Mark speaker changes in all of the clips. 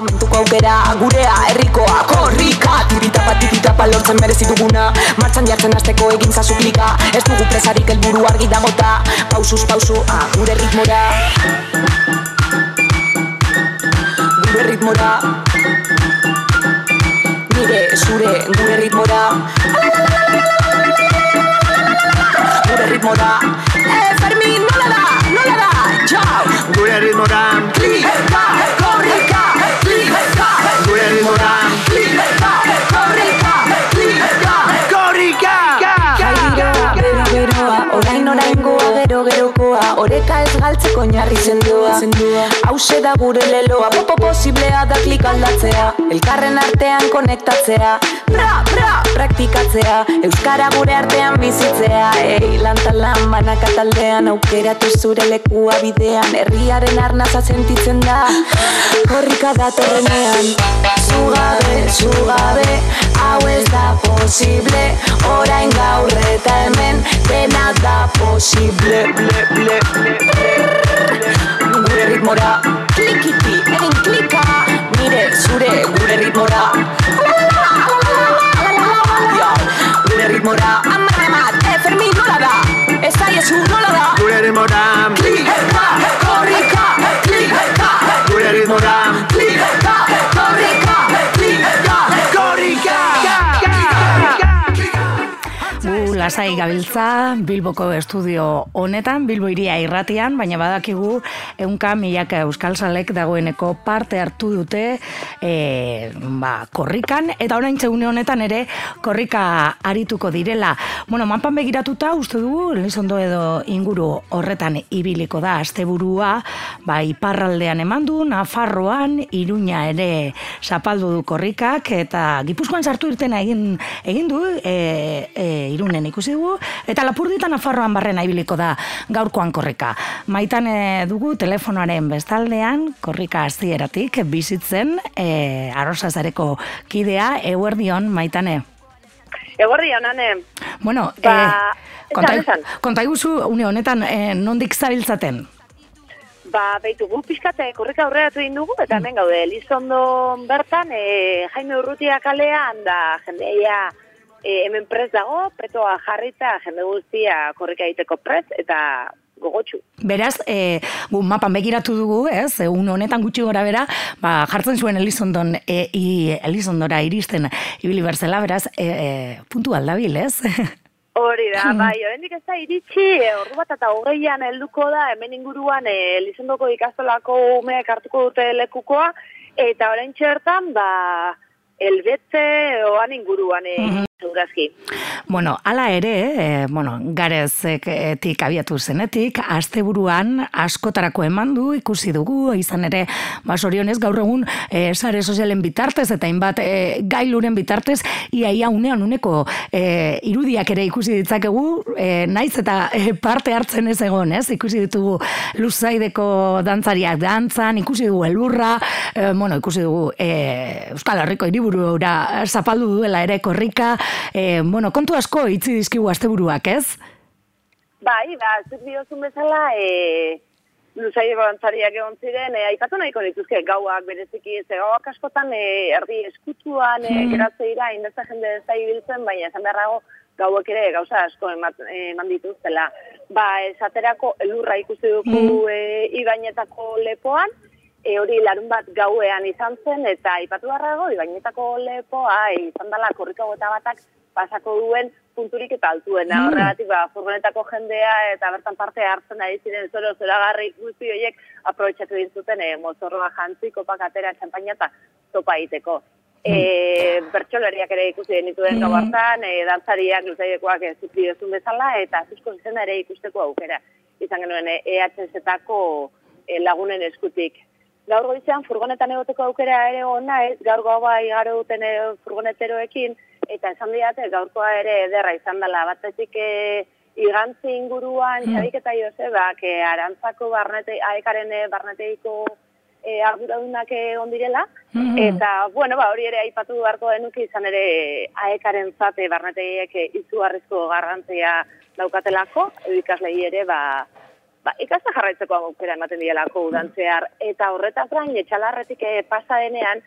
Speaker 1: Momentuko aukera, gurea, herrikoa, korrika. Tipitapa, tipitapa, lortzen merezi duguna. Martxan jartzen azteko egin zazu klika Ez dugu presarik helburu argi dagota Pausuz, pausu, ah, gure ritmora. Gure ritmora. Nire, zure, gure ritmora. Gure ritmora. Eh, Fermin, nola da, nola da, txau
Speaker 2: Gure ritmora
Speaker 1: Klika, korrika, Klika, korrika,
Speaker 2: Korrika!
Speaker 1: Jaigiroa, bero, beroa, orain gerokoa Oreka ez galtzeko oinarri sendoa Hauxe da gure leloa, popo posiblea da klik aldatzea Elkarren artean konektatzea Bra, bra, praktikatzea Euskara gure artean bizitzea. Ei, lantalan banaka taldean Aukeratu zure lekua bidean. Herriaren arnaza sentitzen da Korrika datorrenean Zugabe, zugabe Hau ez da posible. Orain gaur eta hemen Dena da posible. Ble, ble, ble, ble. Gure ritmora Klikiti, egin klika. Nire, zure, gure ritmora ritmora Amaramat, eh, Fermin, nola da? Ez aiezu, nola da?
Speaker 2: Gure ritmora
Speaker 1: Klika, korrika, klika
Speaker 2: Gure ritmora
Speaker 3: lasai gabiltza Bilboko estudio honetan, Bilbo iria irratian, baina badakigu eunka milaka euskal salek dagoeneko parte hartu dute e, ba, korrikan, eta orain une honetan ere korrika arituko direla. Bueno, manpan begiratuta uste dugu, Elizondo edo inguru horretan ibiliko da asteburua, ba, iparraldean eman du, Nafarroan, Iruña ere zapaldu du korrikak, eta Gipuzkoan sartu irtena egin, egin du, e, e, irunen ikusi dugu, eta lapurdita Nafarroan barrena ibiliko da gaurkoan korrika. Maitan e, dugu telefonoaren bestaldean, korrika hasieratik bizitzen, e, arrosazareko kidea, eguerdion, maitane.
Speaker 4: Egorri honane,
Speaker 3: Bueno,
Speaker 4: Ba,
Speaker 3: eh, konta, une honetan, eh, nondik zabiltzaten?
Speaker 4: ba, beitu, gu pixkate korrika aurreratu egin dugu, eta hemen gaude, Elizondo bertan, e, Jaime Urrutia kalean, da jendeia e, hemen prez dago, petoa jarrita, jende guztia korrika egiteko prez, eta gogotxu.
Speaker 3: Beraz, e, gu mapan begiratu dugu, ez, e, une honetan gutxi gora bera, ba, jartzen zuen Elizondon, e, i, Elizondora iristen ibili berzela, beraz, e, e, puntu aldabil, ez?
Speaker 4: Hori da, bai, oraindik ez da iritsi, e, ordu bat eta hogeian helduko da, hemen inguruan e, Elizondoko ikastolako umeak hartuko dute lekukoa, eta orain txertan, ba, elbetze oan inguruan e, segurazki.
Speaker 3: Bueno, ala ere, e, bueno, garezetik abiatu zenetik, asteburuan askotarako eman du, ikusi dugu, izan ere, ba, sorionez, gaur egun, e, sare sozialen bitartez, eta hainbat e, gailuren bitartez, iaia unean uneko e, irudiak ere ikusi ditzakegu, e, naiz eta e, parte hartzen ez egon, ez? Ikusi ditugu luzaideko dantzariak dantzan, ikusi dugu elurra, e, bueno, ikusi dugu e, Euskal Herriko hiriburura zapaldu duela ere korrika, e, bueno, kontu asko itzi dizkigu asteburuak, ez?
Speaker 4: Bai, ba, zuk diozun bezala, e, luzaideko dantzariak egon ziren, e, aipatu nahiko dituzke gauak bereziki, ze gauak askotan e, erdi eskutuan e, geratzeira, indezta jende ez da ibiltzen, baina esan beharrago gauek ere gauza asko eman, eman dituztela. Ba, esaterako elurra ikusi dugu e, ibainetako lepoan, e, hori larun bat gauean izan zen, eta aipatu beharrago, ibainetako lepoa e, izan dela korriko gota batak pasako duen punturik eta altuena.
Speaker 3: Mm.
Speaker 4: Horregatik, ba, furgonetako jendea eta bertan parte hartzen ari ziren zoro zoragarri guzti horiek aprobetxatu dintzuten e, mozorroa jantzi, kopak atera, txampaina eta topa egiteko. E, bertxoleriak ere ikusi genituen
Speaker 3: Mm.
Speaker 4: gau hartan, e, dantzariak, luzaidekoak ez diozun bezala, eta zuzko zizena ere ikusteko aukera. Izan genuen e, EHZ-etako e, lagunen eskutik. Gaur goizean furgonetan egoteko aukera ere ona ez, gaur gaua igaro duten e, furgoneteroekin, eta esan diate gaurkoa ere ederra izan dela, batetik e, igantzi inguruan,
Speaker 3: Mm.
Speaker 4: Xabik eta Josebak, e, arantzako barnete, aekaren barneteiko e, arduradunak egon direla,
Speaker 3: Mhm.
Speaker 4: eta, bueno, ba, hori ere aipatu beharko denuki izan ere aekaren zate barneteiek izugarrizko garrantzia daukatelako, ikaslei ere, ba, ba, ikasta jarraitzeko aukera ematen dielako udantzear, eta horretaz gain, etxalarretik eh, pasa denean,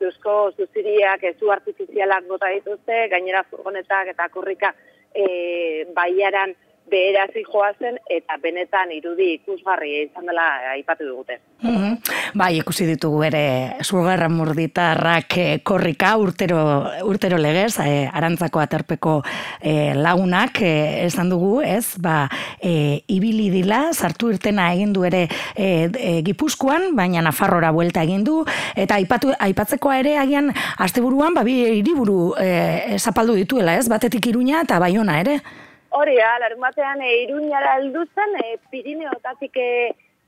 Speaker 4: zuzko zuziriak, eh, zu artifizialak bota dituzte, gainera furgonetak eta kurrika eh, baiaran beherazi joazen, eta benetan irudi ikusgarri izan dela aipatu dugute.
Speaker 3: Mhm. Bai, ikusi ditugu ere zurgarra murditarrak eh, korrika urtero, urtero legez, eh, arantzako aterpeko eh, lagunak eh, esan dugu, ez? Ba, eh, ibili dila, sartu irtena egin du ere eh, eh, Gipuzkoan, baina Nafarrora buelta egin du eta aipatu aipatzekoa ere agian asteburuan ba bi hiriburu eh, zapaldu dituela, ez? Batetik Iruña eta Baiona ere.
Speaker 4: Hori, da, larun batean e, iruñara heldu zen, e, Pirineotatik e,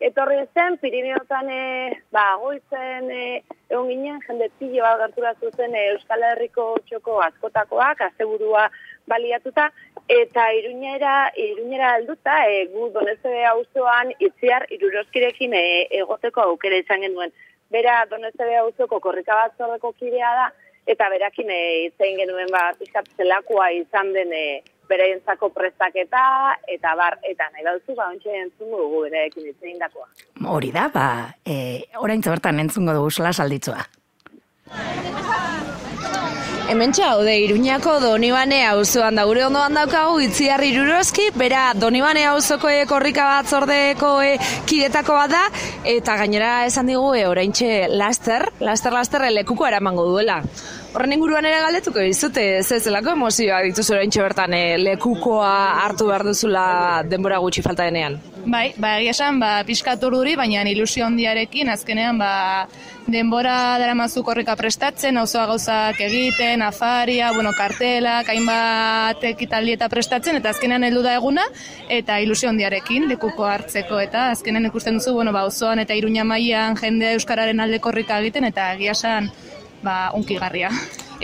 Speaker 4: etorri zen, Pirineotan e, ba, goizen e, egon ginen, jende pilo bat gerturatu zen e, Euskal Herriko txoko askotakoak, asteburua baliatuta, eta iruñera, iruñera helduta, e, gu donezte auzoan itziar iruroskirekin e, egoteko aukera izan genuen. Bera donezte auzoko korrika bat zorreko kidea da, eta berakin e, itzein genuen ba, pixkat zelakoa izan den e, bereientzako prestaketa eta bar eta nahi dauzu ba ontxe entzungo dugu bereekin hitzein dakoa.
Speaker 3: Hori da, ba, e, oraintze bertan entzungo dugu sola salditzua.
Speaker 5: Hemen haude Iruñako Donibane auzoan da gure ondoan daukagu Itziar Irurozki, bera Donibane auzoko e, korrika batzordeko e, kidetako bat da eta gainera esan digu e, oraintxe laster, laster laster lekuko eramango duela. Horren inguruan ere galdetuko dizute, ez zelako emozioa dituzu oraintxe bertan e, lekukoa hartu behar duzula denbora gutxi falta denean.
Speaker 6: Bai, ba, egia esan, ba, pixkat urduri, baina ilusio handiarekin, azkenean, ba, denbora daramazu korrika prestatzen, auzoa gauzak egiten, afaria, bueno, kartelak, hainbat ekitaldi eta prestatzen, eta azkenean heldu da eguna, eta ilusio handiarekin, lekuko hartzeko, eta azkenean ikusten duzu, bueno, ba, auzoan eta iruña mailan jende euskararen alde korrika egiten, eta egia esan, ba, unkigarria.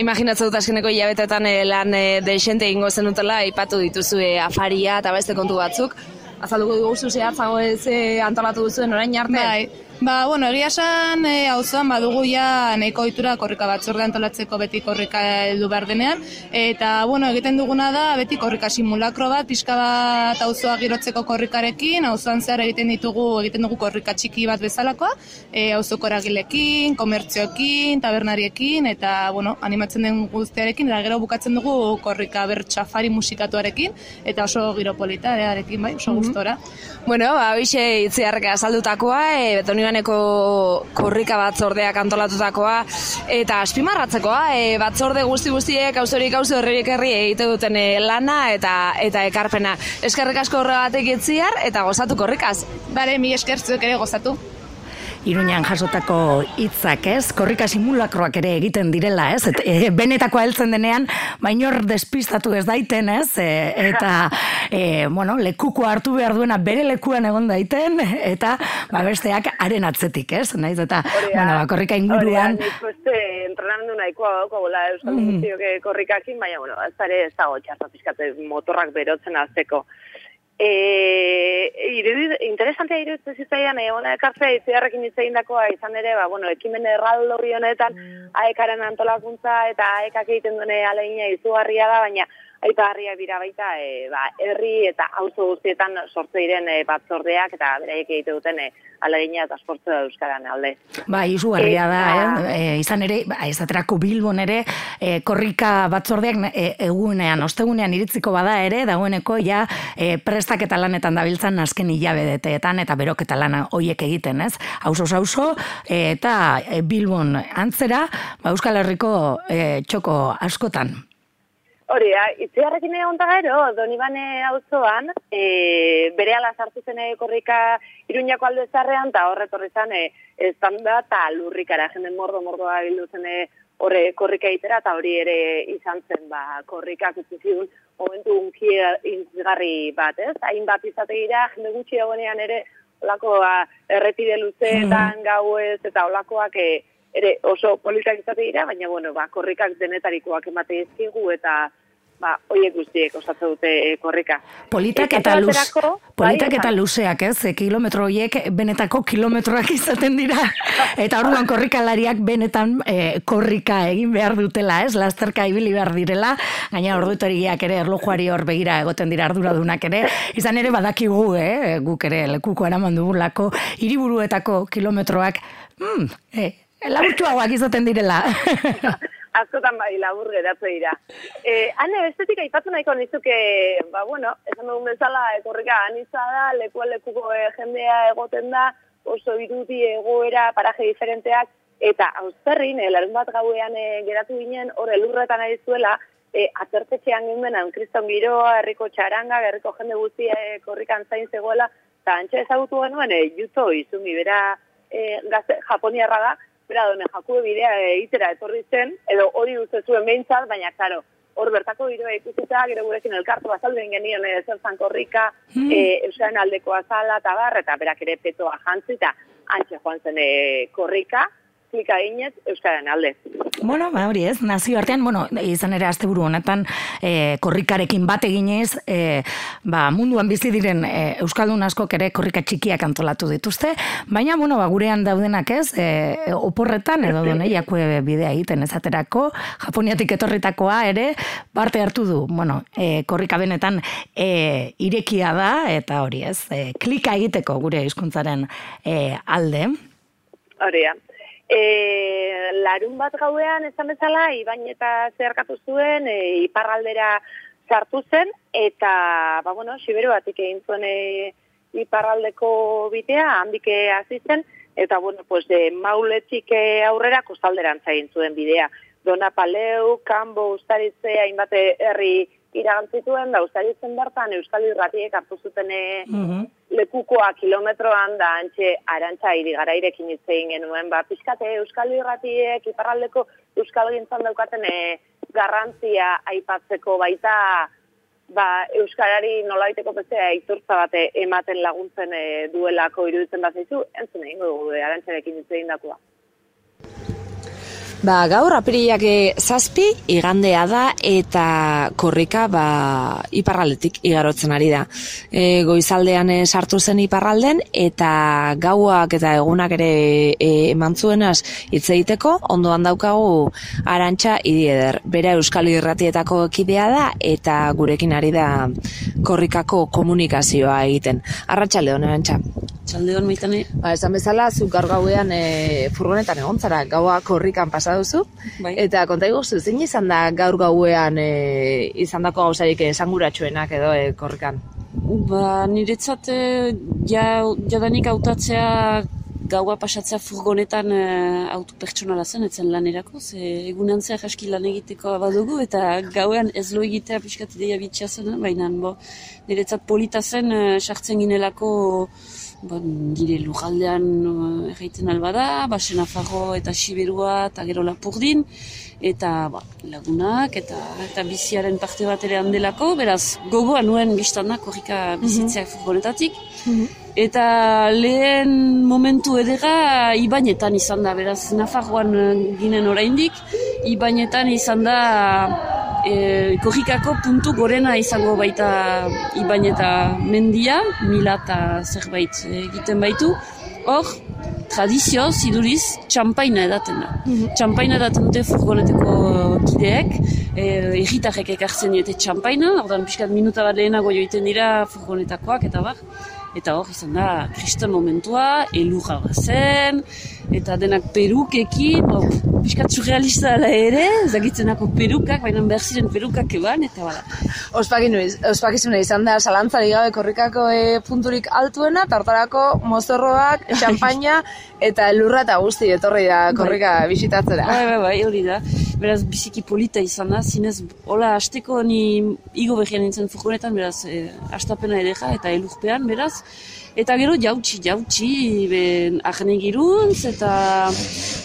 Speaker 5: Imaginatzen dut azkeneko hilabetetan eh, lan e, deixente egingo zenutela, aipatu dituzu e, afaria eta beste kontu batzuk. Azalduko dugu zehatzago ez e, antolatu duzuen orain arte?
Speaker 6: Bai, Ba, bueno, egia esan e, auzoan badugu ja nahiko ohitura korrika batzorde antolatzeko beti korrika heldu behar denean eta bueno, egiten duguna da beti korrika simulakro bat, pixka bat auzoa girotzeko korrikarekin, auzoan zehar egiten ditugu, egiten dugu korrika txiki bat bezalakoa, e, auzoko eragilekin, komertzioekin, tabernariekin eta bueno, animatzen den guztiarekin eta gero bukatzen dugu korrika bertxafari musikatuarekin eta oso giropolita arekin bai, oso mhm. gustora.
Speaker 5: Bueno, ba, hoxe itziarreka azaldutakoa, e, betoni Iganeko korrika batzordeak antolatutakoa eta azpimarratzekoa e, batzorde guzti guztiek auzorik auzo herririk herri egite duten e, lana eta eta ekarpena. Eskerrik asko horregatik itziar eta gozatu korrikaz.
Speaker 6: Bare, mi eskertzuk ere gozatu.
Speaker 3: Iruñan jasotako hitzak, ez? Korrika simulakroak ere egiten direla, ez? Et, e, benetakoa heltzen denean, bainor despistatu ez daiten, ez? E, eta, e, bueno, lekuko hartu behar duena bere lekuan egon daiten, eta ba, besteak haren atzetik, ez? Naiz, eta, bueno, ba, korrika inguruan...
Speaker 4: Uste entrenamendu nahikoa dauko, gola, euskal mm -hmm. korrikakin, baina, bueno, ez ere ez dago txartatu motorrak berotzen azteko. E, irudi, interesantea iruditzen zitzaian, e, ona ekartzea itziarrekin itzein dakoa, izan ere, ba, bueno, ekimen erraldo honetan, mm. aekaren antolakuntza eta aekak egiten duene aleina izugarria da, baina aipagarria dira baita, e, ba, herri eta auzo guztietan sortze diren e, batzordeak eta beraiek egite duten e, alegina eta esportzu Euskaran alde.
Speaker 3: Ba, izu garria da, eh? E, izan ere, ba, ez bilbon ere, e, korrika batzordeak e, egunean, ostegunean iritziko bada ere, dagoeneko ja e, prestak eta lanetan dabiltzan azken hilabedeteetan eta berok eta lana hoiek egiten, ez? Hauzo sauso, e, eta e, bilbon antzera, ba, Euskal Herriko e, txoko askotan.
Speaker 4: Hori, itziarrekin egon da gero, Donibane auzoan, e, bere ala sartu zen korrika iruñako alde zarrean, eta horre torri zen, e, estanda eta lurrikara, jende mordo, mordo bildu zen e, horre korrika itera, eta hori ere izan zen, ba, korrikak utziziun, momentu unki inzgarri bat, ez? Hain bat izate gira, jende gutxi egonean ere, olako ba, errepide luzeetan mm. gau ez, eta olakoak, e, ere oso politak izate dira, baina bueno, ba, korrikak denetarikoak emate ezkigu eta ba, oiek guztiek osatzen dute e, korrika.
Speaker 3: Politak
Speaker 4: Esate
Speaker 3: eta luz,
Speaker 4: baterako,
Speaker 3: politak
Speaker 4: bai,
Speaker 3: eta luzeak, ez? E, kilometro horiek benetako kilometroak izaten dira. Eta orduan korrikalariak benetan e, korrika egin behar dutela, ez? Lasterka ibili behar direla. Gaina orduteriak ere erlojuari hor begira egoten dira arduradunak ere. Izan ere badakigu, eh? Guk ere lekuko eraman dugulako hiriburuetako kilometroak mm, e, laburtsuagoak izaten direla.
Speaker 4: askotan bai labur geratze dira. Eh, ane bestetik aipatu nahiko nizuke, ba bueno, esan dugun bezala ekorrika anitza da, leku lekuko eh, jendea egoten da, oso irudi egoera, paraje diferenteak, eta auzterrin, eh, larun bat gauean eh, geratu ginen, hor elurretan ari zuela, eh, atertetxean ginen, kriston giroa, herriko txaranga, herriko jende guztia eh, korrikan zain zegoela, eta antxe ezagutu genuen, eh, juto izungi, bera eh, gazte, japoniarra da, bera done jakue bidea egitera etorri zen, edo hori uste zuen behintzat, baina, karo, hor bertako giroa ikusita, gero gurekin elkartu azalden genien e, zer zan korrika,
Speaker 3: Hmm.
Speaker 4: e, Euskaren aldeko azala eta bar, eta berak ere petoa jantzi, eta antxe joan zen e, korrika, klika eginez Euskaren alde.
Speaker 3: Bueno, ba, hori ez, nazio artean, bueno, izan ere asteburu honetan e, korrikarekin bat eginez, e, ba, munduan bizi diren e, Euskaldun askok ere korrika txikiak antolatu dituzte, baina, bueno, ba, gurean daudenak ez, e, oporretan edo doneiakue bidea egiten ezaterako, Japoniatik etorritakoa ere, parte hartu du, bueno, e, korrika benetan e, irekia da, eta hori ez, e, klika egiteko gure hizkuntzaren e, alde.
Speaker 4: Hori. E, larun bat gauean esan bezala, Ibain eta zeharkatu zuen, e, iparraldera sartu zen, eta, ba, bueno, Siberu batik egin zuen e, iparraldeko bitea, handike hasi zen, eta, bueno, pues, de mauletik e, aurrera kostalderantza egin zuen bidea. Dona Paleu, Kambo, Ustaritze, hainbat herri iragantzituen, da Ustaritzen bertan Euskal Irratiek hartu zuten e,
Speaker 3: Mhm.
Speaker 4: lekukoa kilometroan da antxe arantza iri garairekin hitz egin genuen, ba, pixkate Euskal Irratiek, iparraldeko Euskal Gintzan daukaten e, garrantzia aipatzeko baita ba, Euskarari nolaiteko bezea aitortza bate ematen laguntzen e, duelako iruditzen bat zaizu, entzun egingo dugu e, arantzarekin hitz egin dakoa.
Speaker 5: Ba, gaur apirilak eh, zazpi, igandea da, eta korrika, ba, iparraldetik igarotzen ari da. E, goizaldean eh, sartu zen iparralden, eta gauak eta egunak ere e, eman zuenaz hitz egiteko, ondoan daukagu arantxa idieder. Bera Euskal Irratietako kidea da, eta gurekin ari da korrikako komunikazioa egiten. Arratxalde hon, arantxa.
Speaker 7: Txaldeon maitane.
Speaker 5: Ba, esan bezala, zu gaur gauean e, furgonetan egon zara, gaua korrikan pasa duzu.
Speaker 7: Bai.
Speaker 5: Eta konta iguzu, zein izan da gaur gauean e, izan dako gauzarik esanguratsuenak edo e, korrikan?
Speaker 7: Ba, niretzat eh, ja, jadanik hautatzea gaua pasatzea furgonetan eh, auto pertsonala zen, etzen lanerako, ze egunean zehar aski lan egiteko badugu, eta gauean ez lo egitea pixkat ideia bitxia zen, baina bo, niretzat polita zen, eh, sartzen ginelako ba, nire lujaldean uh, erraiten albada, basen afarro eta siberua eta gero lapurdin, eta ba, lagunak eta eta biziaren parte bat ere handelako, beraz gogoa nuen biztanak korrika bizitzeak furgonetatik. Eta lehen momentu edera Ibainetan izan da, beraz Nafarroan eh, ginen oraindik, Ibainetan izan da e, korrikako puntu gorena izango baita Ibaineta mendia, mila eta zerbait egiten baitu. Hor, tradizioz, iduriz, txampaina edaten da. Txampaina edaten dute furgoneteko kideek, e, erritarrek ekartzen diote txampaina, ordan pixkat minuta bat lehenago joiten dira furgonetakoak eta bar. Eta hor izan da, kriston momentua, elurra zen, eta denak perukekin, hor, pixkat surrealista dela ere, ezagitzenako perukak, baina behar ziren perukak eban, eta bala.
Speaker 5: Ospakizuna izan da, zalantzari gabe korrikako e, punturik altuena, tartarako mozorroak, txampaina, eta elurra eta guzti etorri da korrika bisitatzera.
Speaker 7: Bai, bai, bai, hori da. Beraz, biziki polita izan da, zinez, hola, asteko ni igo behian nintzen furgonetan, beraz, e, astapena edera eta elurpean, beraz, Eta gero jautsi, jautsi, ben ahne giruntz, eta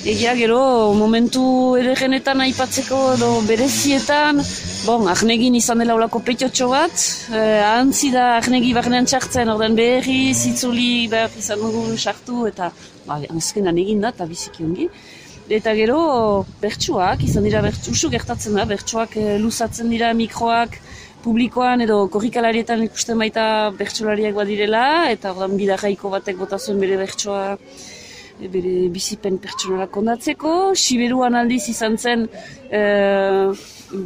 Speaker 7: egia gero momentu ederrenetan aipatzeko edo berezietan, bon, ahnegin izan dela olako petiotxo bat, eh, ahantzi da ahnegi barnean txartzen, ordan berri, zitzuli, behar izan dugu sartu, eta ba, azkenan egin da, eta biziki ongi. Eta gero, bertsuak, izan dira bertsu, gertatzen da, bertsuak e, luzatzen dira mikroak publikoan edo korrikalarietan ikusten baita bertsolariak badirela, eta ordan bidarraiko batek bota zuen bere bertsoa bere bizipen pertsonala kondatzeko. Siberuan aldiz izan zen e,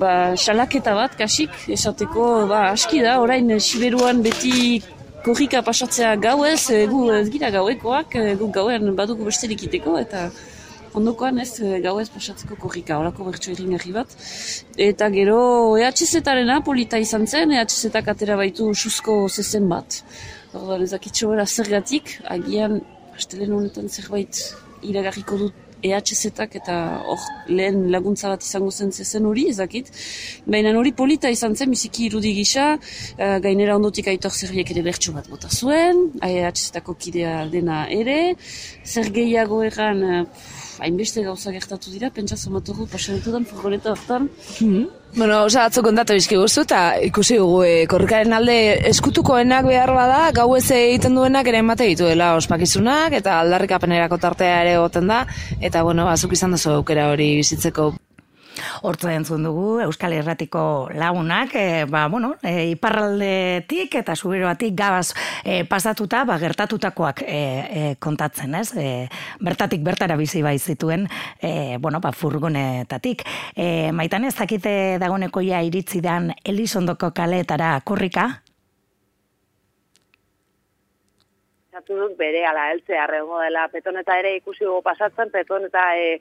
Speaker 7: ba, salaketa bat, kasik, esateko, ba, aski da, orain Siberuan beti korrika pasatzea gauez, e, gu ez gira gauekoak, e, gu gauen badugu besterik iteko, eta ondokoan ez e, gauez pasatzeko korrika, horako bertso iringarri bat. Eta gero EHZ-arena polita izan zen, EHZ-ak atera baitu suzko zezen bat. Ordan ezakitxo bera zergatik, agian astelen honetan zerbait iragarriko dut EHZ-ak eta hor lehen laguntza bat izango zen zezen hori, ezakit. Baina hori polita izan zen, biziki irudi gisa, uh, gainera ondotik aitor zerriek ere bertso bat bota zuen, EHZ-ako kidea dena ere, zer gehiago egan, uh, hainbeste gauza gertatu dira, pentsa zomatugu pasaretudan furgoneta hortan.
Speaker 5: Bueno, osa atzo kontatu bizki guztu, eta ikusi dugu e, korrikaren alde eskutukoenak behar bada, gau ez egiten duenak ere emate dituela ospakizunak, eta aldarrikapenerako tartea ere goten da, eta bueno, azuk izan duzu aukera hori bizitzeko.
Speaker 3: Hortza entzun dugu Euskal Herratiko lagunak, e, ba, bueno, e, iparraldetik eta suberoatik gabaz e, pasatuta, ba, gertatutakoak e, e, kontatzen, ez? E, bertatik bertara bizi bai zituen, e, bueno, ba, furgonetatik. E, maitan ez dakite dagoneko ja iritzi dan Elizondoko kaleetara korrika?
Speaker 4: Zatu dut bere ala heltzea arrego dela petoneta ere ikusi dugu pasatzen, petoneta e,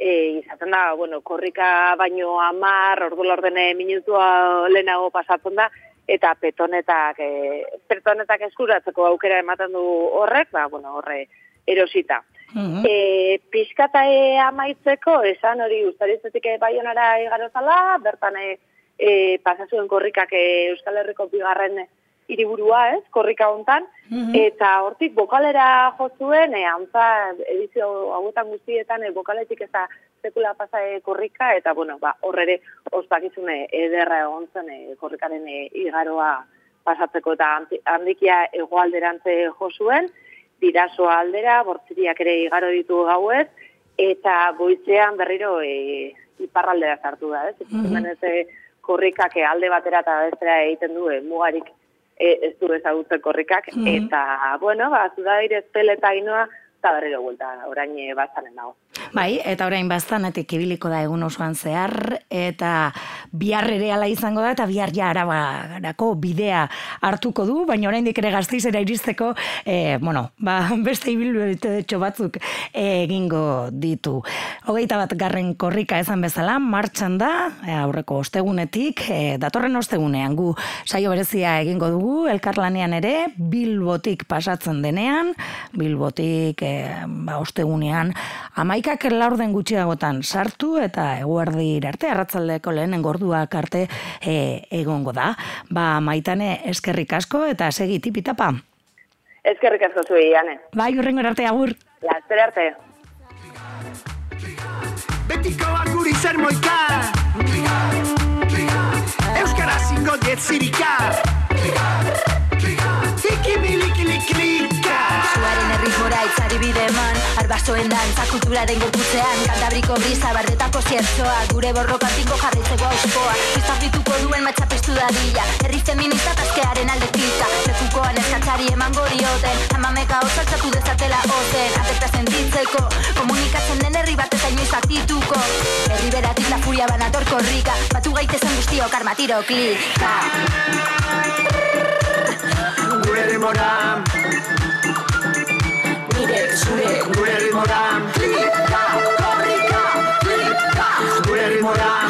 Speaker 4: e, izaten da, bueno, korrika baino amar, ordu lordene minutua lehenago pasatzen da, eta petonetak, e, petonetak eskuratzeko aukera ematen du horrek, ba, bueno, horre erosita.
Speaker 3: Mhm.
Speaker 4: E, pizkata e, amaitzeko, esan hori ustaritzetik e, baionara igarozala, bertan e, e, pasazuen korrikak e, Euskal Herriko bigarren hiriburua, ez, korrika hontan, eta hortik bokalera jo zuen, e, antza edizio hauetan guztietan e, bokaletik ez da sekula pasa e, korrika, eta bueno, ba, horrere ospakizune ederra egon zen e, korrikaren e, igaroa pasatzeko. Eta handi- handikia egoalderantze jo zuen, dirasoa aldera, bortziriak ere igaro ditu gauez, eta goitzean berriro e, iparraldera sartu da, ez? Ikusten ez e, korrikak alde batera eta bestera egiten du, mugarik e, ez du ezagutzen korrikak, eta, bueno, ba, zudaire ezpele eta inoa, eta berriro buelta, orain e, bazanen dago.
Speaker 3: Bai, eta orain baztanetik ibiliko da egun osoan zehar, eta bihar ere ala izango da, eta bihar ja arabarako bidea hartuko du, baina oraindik ere gazteizera iristeko, e, bueno, ba, beste ibilbete batzuk egingo ditu. Hogeita bat garren korrika ezan bezala, martxan da, e, aurreko ostegunetik, e, datorren ostegunean gu saio berezia egingo dugu, elkarlanean ere, bilbotik pasatzen denean, bilbotik e, ba, ostegunean, amaikak laurden gutxiagotan sartu eta eguerdi arte, arratzaldeko lehenen gorduak arte e, egongo da. Ba, maitane eskerrik asko eta segi tipitapa.
Speaker 4: Ezkerrik asko zuei, Ane.
Speaker 3: Bai, urrengo arte agur.
Speaker 4: Laster arte.
Speaker 2: Betiko guri zer moika Euskara zingo jetzirika Ikimilikilikilika
Speaker 1: Zuaren erritmora itzari bide eman. Arbasoen dantza kulturaren gorputzean. Kantabriko brisa bardetako ziertzoa Gure borrokatiko jarritzeko auskoa Piztapituko duen matxapestu dadila. Herri feminista taskearen alde klita Lekukoan eskatzari eman gorioten. Amameka otzaltzatu dezatela ozen. Atekta sentitzeko. Komunikatzen den herri bat eta inoiz atituko Herri beratik la furia banator korrika Batu gaitezen guztiok armatiro klika.
Speaker 2: Gure demora
Speaker 1: Nire zure
Speaker 2: Gure demora
Speaker 1: Klika, korrika, klika
Speaker 2: Gure demora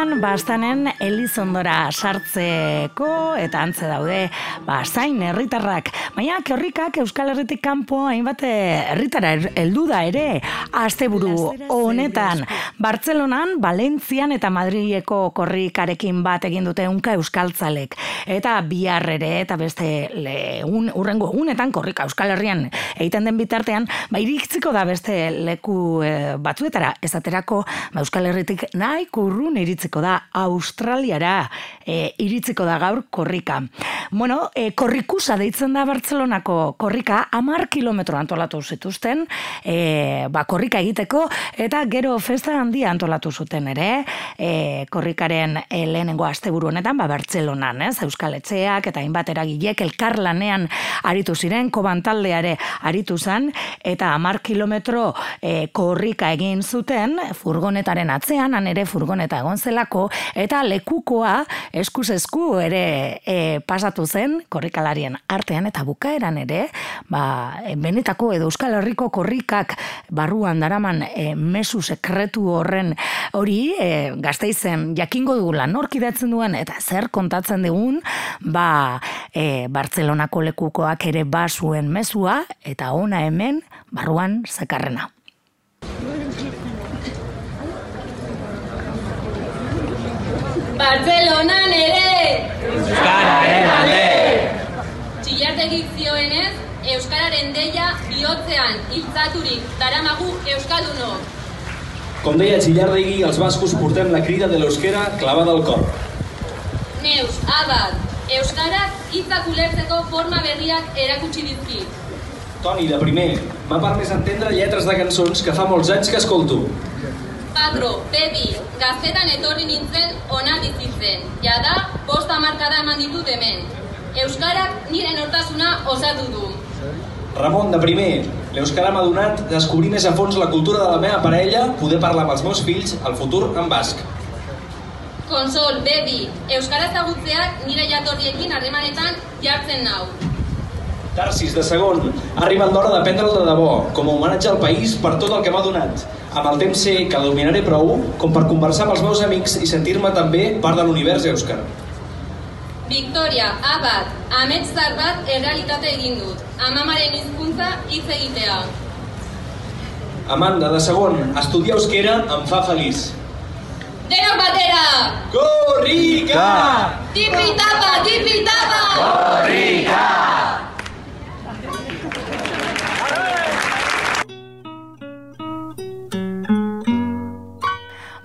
Speaker 3: honetan, bastanen Elizondora sartzeko eta antze daude, ba, zain herritarrak. Baina korrikak Euskal Herritik kanpo hainbat herritara er, heldu da ere, asteburu honetan. Bartzelonan, Valentzian eta Madrileko korrikarekin bat egin dute unka euskaltzalek. Eta bihar ere eta beste le, un, urrengo egunetan korrika Euskal Herrian egiten den bitartean, ba, iritziko da beste leku e, batzuetara, esaterako ba, Euskal Herritik nahi kurrun iritziko da Australiara e, iritziko da gaur korrika. Bueno, e, korrikusa deitzen da Bartzelonako korrika amar kilometro antolatu zituzten e, ba, korrika egiteko eta gero festa handia antolatu zuten ere e, korrikaren e, lehenengo asteburu honetan ba, Bartzelonan, ez? Euskal Etxeak eta hainbat eragilek elkarlanean aritu ziren, kobantaldeare aritu zen eta amar kilometro e, korrika egin zuten furgonetaren atzean, han ere furgoneta egon zelako, eta lekukoa eskuz esku ere e, pasatu zen, korrikalarien artean eta bukaeran ere, ba, benetako edo Euskal Herriko korrikak barruan daraman e, mesu sekretu horren hori e, gazteizen jakingo dugula norkidatzen duen eta zer kontatzen dugun, ba, e, Bartzelonako lekukoak ere basuen mesua eta ona hemen barruan zekarrena.
Speaker 8: Bartzelonan ere!
Speaker 2: Euskararen alde!
Speaker 8: Txillartegik zioenez, Euskararen deia bihotzean hiltzaturik daramagu Euskaldunok.
Speaker 9: Com deia Chillardegui, els bascos portem la crida de l'euskera clavada al cor.
Speaker 8: Neus, abad, Euskarak hitzak ulertzeko forma berriak erakutsi dizki.
Speaker 9: Toni, de primer, m'ha permès entendre lletres de cançons que fa molts anys que escolto.
Speaker 8: Patro, Pepi, gaztetan etorri nintzen ona bizitzen. Jada, posta markada eman ditut hemen. Euskarak nire nortasuna osatu du.
Speaker 9: Ramon, de primer, l'Euskara m'ha donat descobrir més a fons la cultura de la meva parella, poder parlar amb els meus fills, el futur en basc.
Speaker 8: Konsol, Bebi, Euskara ezagutzeak nire jatorriekin harremanetan jartzen nau.
Speaker 9: Tarsis, de segon, ha arribat l'hora d'aprendre'l de debò, com a homenatge al país per tot el que m'ha donat. Amb el temps sé que dominaré prou com per conversar amb els meus amics i sentir-me també part de l'univers èuscar.
Speaker 8: Victoria, abad, amets zar bat errealitate egin dut. Amamaren hizkuntza hitz egitea.
Speaker 9: Amanda, de segon, estudiar euskera em fa feliç.
Speaker 8: Denok batera!
Speaker 9: Korrika!
Speaker 8: Tipi-tapa, tipi-tapa!
Speaker 2: Korrika!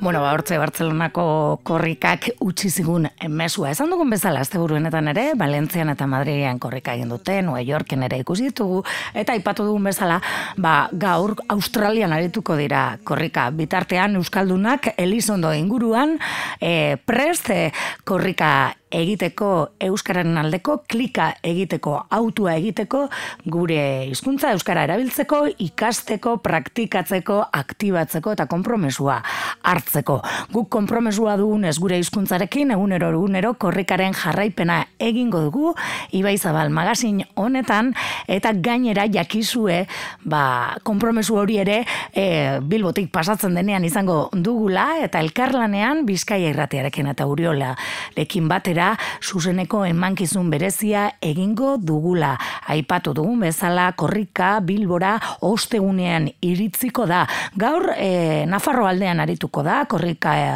Speaker 3: Bueno, ba, hortze Bartzelonako korrikak utzi zigun mesua. Esan dugun bezala, azte buruenetan ere, Valentzian eta Madrilean korrika egin dute, New Yorken ere ikusi ditugu, eta aipatu dugun bezala, ba, gaur Australian arituko dira korrika. Bitartean, Euskaldunak Elizondo inguruan, e, prest e, korrika egiteko euskararen aldeko, klika egiteko, autua egiteko, gure hizkuntza euskara erabiltzeko, ikasteko, praktikatzeko, aktibatzeko eta konpromesua hartzeko. Guk konpromesua dugun ez gure hizkuntzarekin egunero egunero korrikaren jarraipena egingo dugu Ibai Zabal magazin honetan eta gainera jakizue ba, konpromesu hori ere e, bilbotik pasatzen denean izango dugula eta elkarlanean Bizkaia irratiarekin eta Uriola lekin batera zuzeneko emankizun berezia egingo dugula. Aipatu dugun bezala korrika bilbora ostegunean iritziko da. Gaur e, Nafarro aldean arituko da korrika e,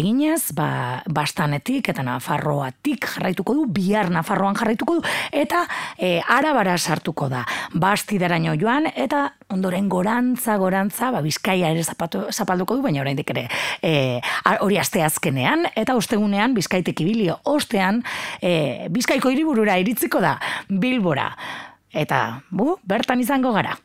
Speaker 3: eginez, ba, bastanetik eta Nafarroatik jarraituko du, bihar Nafarroan jarraituko du, eta e, arabara sartuko da. Bastidaraino joan, eta ondoren gorantza, gorantza, ba, bizkaia ere zapatu, zapalduko du, baina oraindik ere e, hori aste azkenean, eta ostegunean bizkaitek ibili ostean e, bizkaiko hiriburura iritziko da, bilbora. Eta, bu, bertan izango gara.